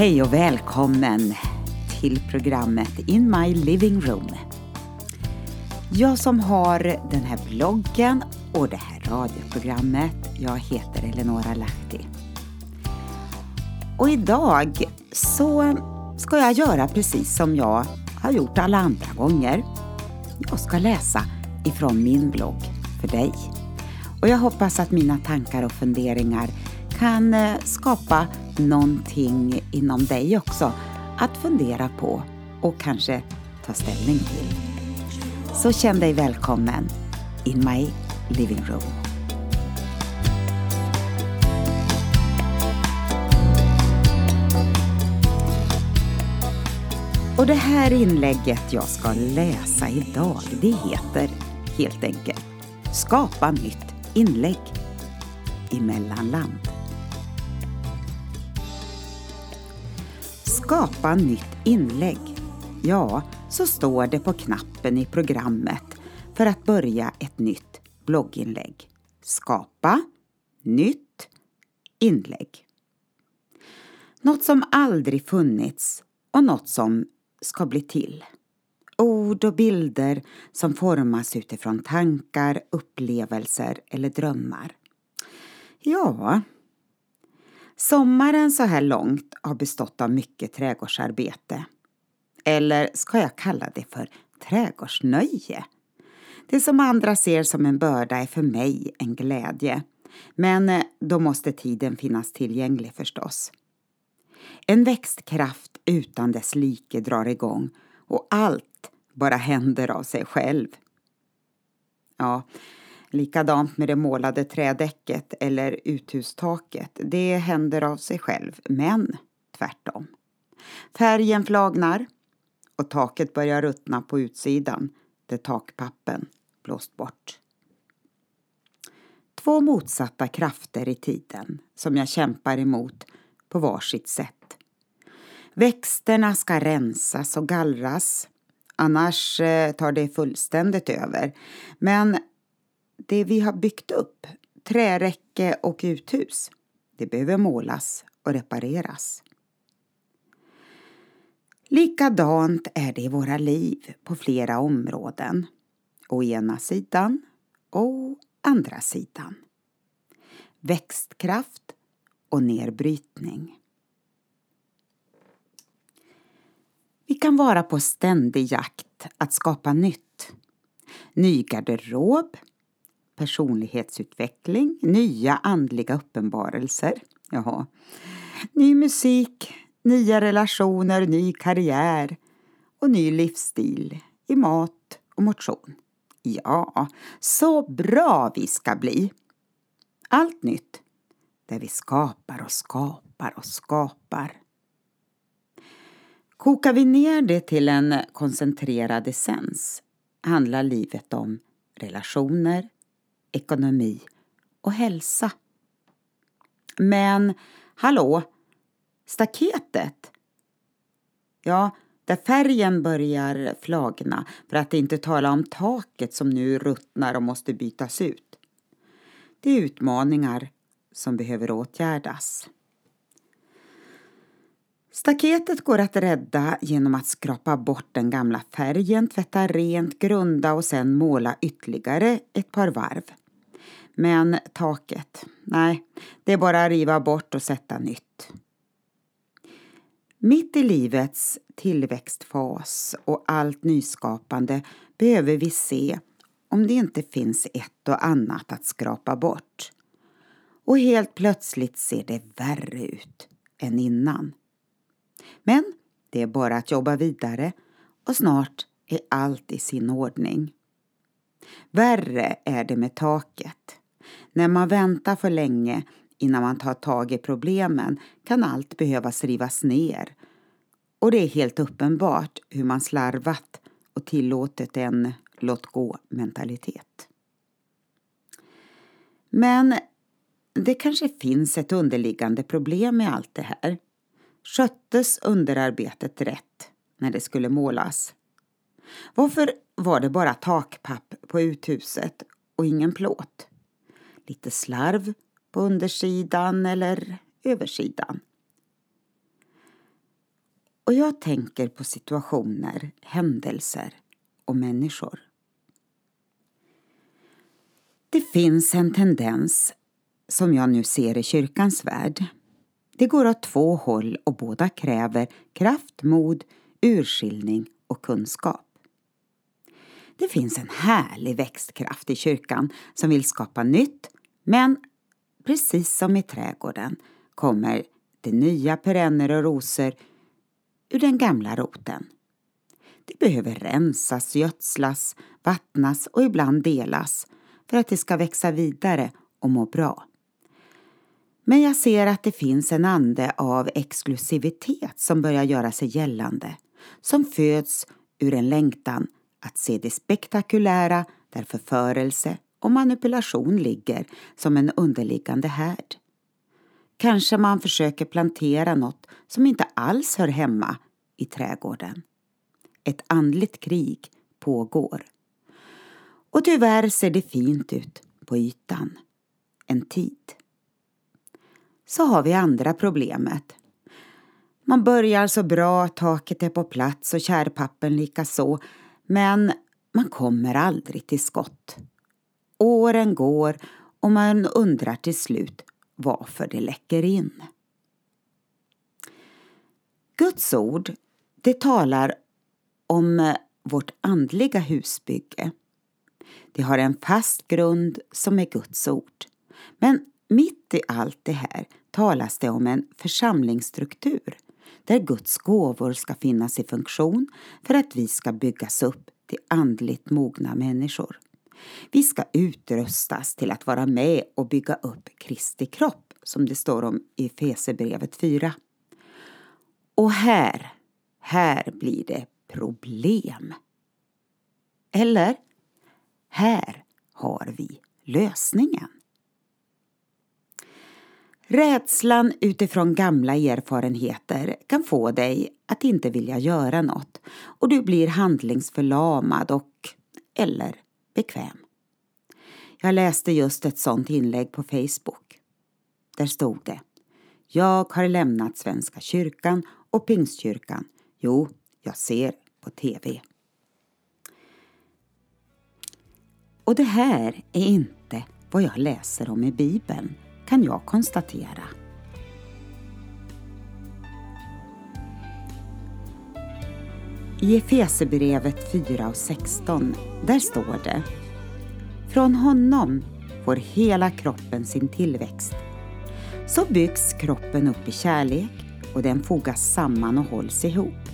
Hej och välkommen till programmet In My Living Room. Jag som har den här bloggen och det här radioprogrammet, jag heter Eleonora Lahti. Och idag så ska jag göra precis som jag har gjort alla andra gånger. Jag ska läsa ifrån min blogg för dig. Och jag hoppas att mina tankar och funderingar kan eh, skapa någonting inom dig också att fundera på och kanske ta ställning till. Så känn dig välkommen in my living room. Och det här inlägget jag ska läsa idag, det heter helt enkelt Skapa nytt inlägg i mellanland. Skapa nytt inlägg. Ja, så står det på knappen i programmet för att börja ett nytt blogginlägg. Skapa nytt inlägg. Något som aldrig funnits och något som ska bli till. Ord och bilder som formas utifrån tankar, upplevelser eller drömmar. Ja, sommaren så här långt har bestått av mycket trädgårdsarbete. Eller ska jag kalla det för trädgårdsnöje? Det som andra ser som en börda är för mig en glädje. Men eh, då måste tiden finnas tillgänglig förstås. En växtkraft utan dess like drar igång och allt bara händer av sig själv. Ja, likadant med det målade trädäcket eller uthustaket. Det händer av sig själv, men tvärtom. Färgen flagnar och taket börjar ruttna på utsidan där takpappen blåst bort. Två motsatta krafter i tiden som jag kämpar emot på varsitt sätt. Växterna ska rensas och gallras, annars eh, tar det fullständigt över. Men det vi har byggt upp, träräcke och uthus, det behöver målas och repareras. Likadant är det i våra liv på flera områden. Å ena sidan och andra sidan. Växtkraft och nedbrytning. Vi kan vara på ständig jakt att skapa nytt. Ny garderob, personlighetsutveckling, nya andliga uppenbarelser. Jaha. Ny musik, nya relationer, ny karriär och ny livsstil i mat och motion. Ja, så bra vi ska bli! Allt nytt, där vi skapar och skapar och skapar. Kokar vi ner det till en koncentrerad essens handlar livet om relationer, ekonomi och hälsa. Men hallå, staketet? Ja, där färgen börjar flagna för att inte tala om taket som nu ruttnar och måste bytas ut. Det är utmaningar som behöver åtgärdas. Staketet går att rädda genom att skrapa bort den gamla färgen, tvätta rent, grunda och sen måla ytterligare ett par varv. Men taket, nej, det är bara att riva bort och sätta nytt. Mitt i livets tillväxtfas och allt nyskapande behöver vi se om det inte finns ett och annat att skrapa bort. Och helt plötsligt ser det värre ut än innan. Men det är bara att jobba vidare och snart är allt i sin ordning. Värre är det med taket. När man väntar för länge innan man tar tag i problemen kan allt behöva rivas ner. Och det är helt uppenbart hur man slarvat och tillåtit en låt gå-mentalitet. Men det kanske finns ett underliggande problem med allt det här. Sköttes underarbetet rätt när det skulle målas? Varför var det bara takpapp på uthuset och ingen plåt? Lite slarv på undersidan eller översidan? Och jag tänker på situationer, händelser och människor. Det finns en tendens som jag nu ser i kyrkans värld. Det går åt två håll och båda kräver kraft, mod, urskiljning och kunskap. Det finns en härlig växtkraft i kyrkan som vill skapa nytt men precis som i trädgården kommer det nya perenner och rosor ur den gamla roten. Det behöver rensas, gödslas, vattnas och ibland delas för att det ska växa vidare och må bra. Men jag ser att det finns en ande av exklusivitet som börjar göra sig gällande, som föds ur en längtan att se det spektakulära där förförelse och manipulation ligger som en underliggande härd. Kanske man försöker plantera något som inte alls hör hemma i trädgården. Ett andligt krig pågår. Och tyvärr ser det fint ut på ytan. En tid. Så har vi andra problemet. Man börjar så bra, taket är på plats och kärpappen likaså men man kommer aldrig till skott. Åren går och man undrar till slut varför det läcker in. Guds ord, det talar om eh, vårt andliga husbygge. Det har en fast grund som är Guds ord. Men mitt i allt det här talas det om en församlingsstruktur där Guds gåvor ska finnas i funktion för att vi ska byggas upp till andligt mogna människor. Vi ska utrustas till att vara med och bygga upp Kristi kropp, som det står om i Fesebrevet 4. Och här, här blir det problem. Eller, här har vi lösningen. Rädslan utifrån gamla erfarenheter kan få dig att inte vilja göra något och du blir handlingsförlamad och eller bekväm. Jag läste just ett sånt inlägg på Facebook. Där stod det Jag har lämnat Svenska kyrkan och Pingstkyrkan. Jo, jag ser på TV. Och det här är inte vad jag läser om i Bibeln kan jag konstatera. I Efesebrevet 4 och 16, där står det Från honom får hela kroppen sin tillväxt. Så byggs kroppen upp i kärlek och den fogas samman och hålls ihop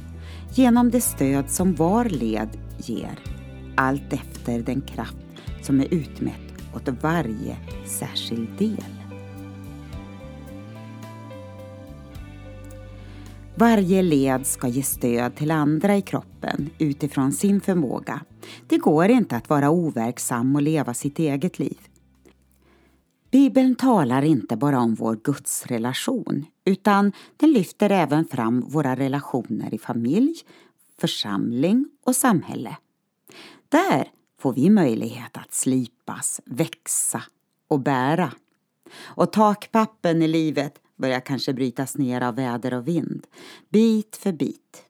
genom det stöd som var led ger, allt efter den kraft som är utmätt åt varje särskild del. Varje led ska ge stöd till andra i kroppen utifrån sin förmåga. Det går inte att vara overksam och leva sitt eget liv. Bibeln talar inte bara om vår gudsrelation utan den lyfter även fram våra relationer i familj, församling och samhälle. Där får vi möjlighet att slipas, växa och bära. Och takpappen i livet börjar kanske brytas ner av väder och vind, bit för bit.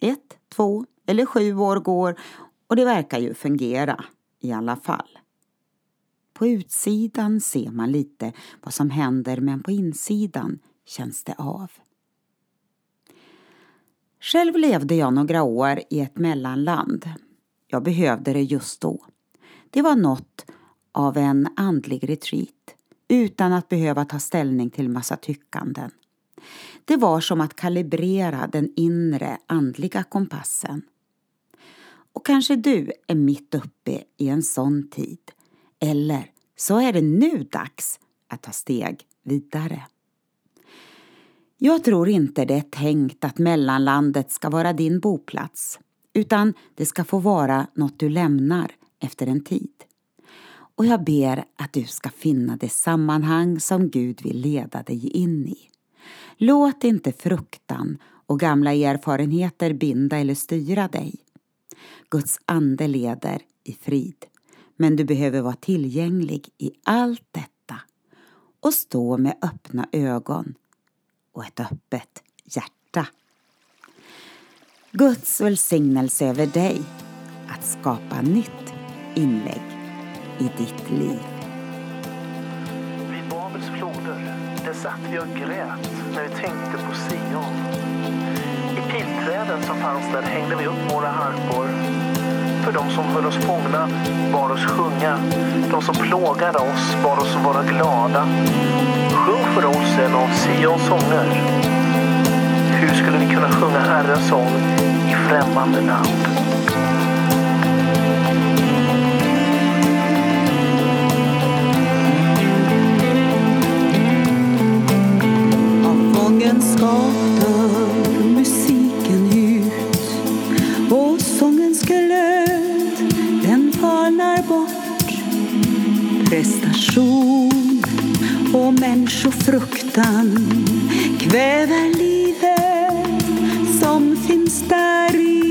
Ett, två eller sju år går och det verkar ju fungera i alla fall. På utsidan ser man lite vad som händer men på insidan känns det av. Själv levde jag några år i ett mellanland. Jag behövde det just då. Det var något av en andlig retreat utan att behöva ta ställning till massa tyckanden. Det var som att kalibrera den inre andliga kompassen. Och kanske du är mitt uppe i en sån tid. Eller så är det nu dags att ta steg vidare. Jag tror inte det är tänkt att mellanlandet ska vara din boplats utan det ska få vara något du lämnar efter en tid och jag ber att du ska finna det sammanhang som Gud vill leda dig in i. Låt inte fruktan och gamla erfarenheter binda eller styra dig. Guds ande leder i frid, men du behöver vara tillgänglig i allt detta och stå med öppna ögon och ett öppet hjärta. Guds välsignelse över dig att skapa nytt inlägg i ditt liv. Vid Babels floder, där satt vi och grät när vi tänkte på Sion. I pilträden som fanns där hängde vi upp våra harpor. För de som höll oss fångna bad oss sjunga. De som plågade oss bad oss vara glada. Sjung för oss en av Sions sånger. Hur skulle vi kunna sjunga Herrens sång i främmande land? Av fångenskap musiken ut och sångens glöd den falnar bort. Prestation och människofruktan kväver livet som finns där i.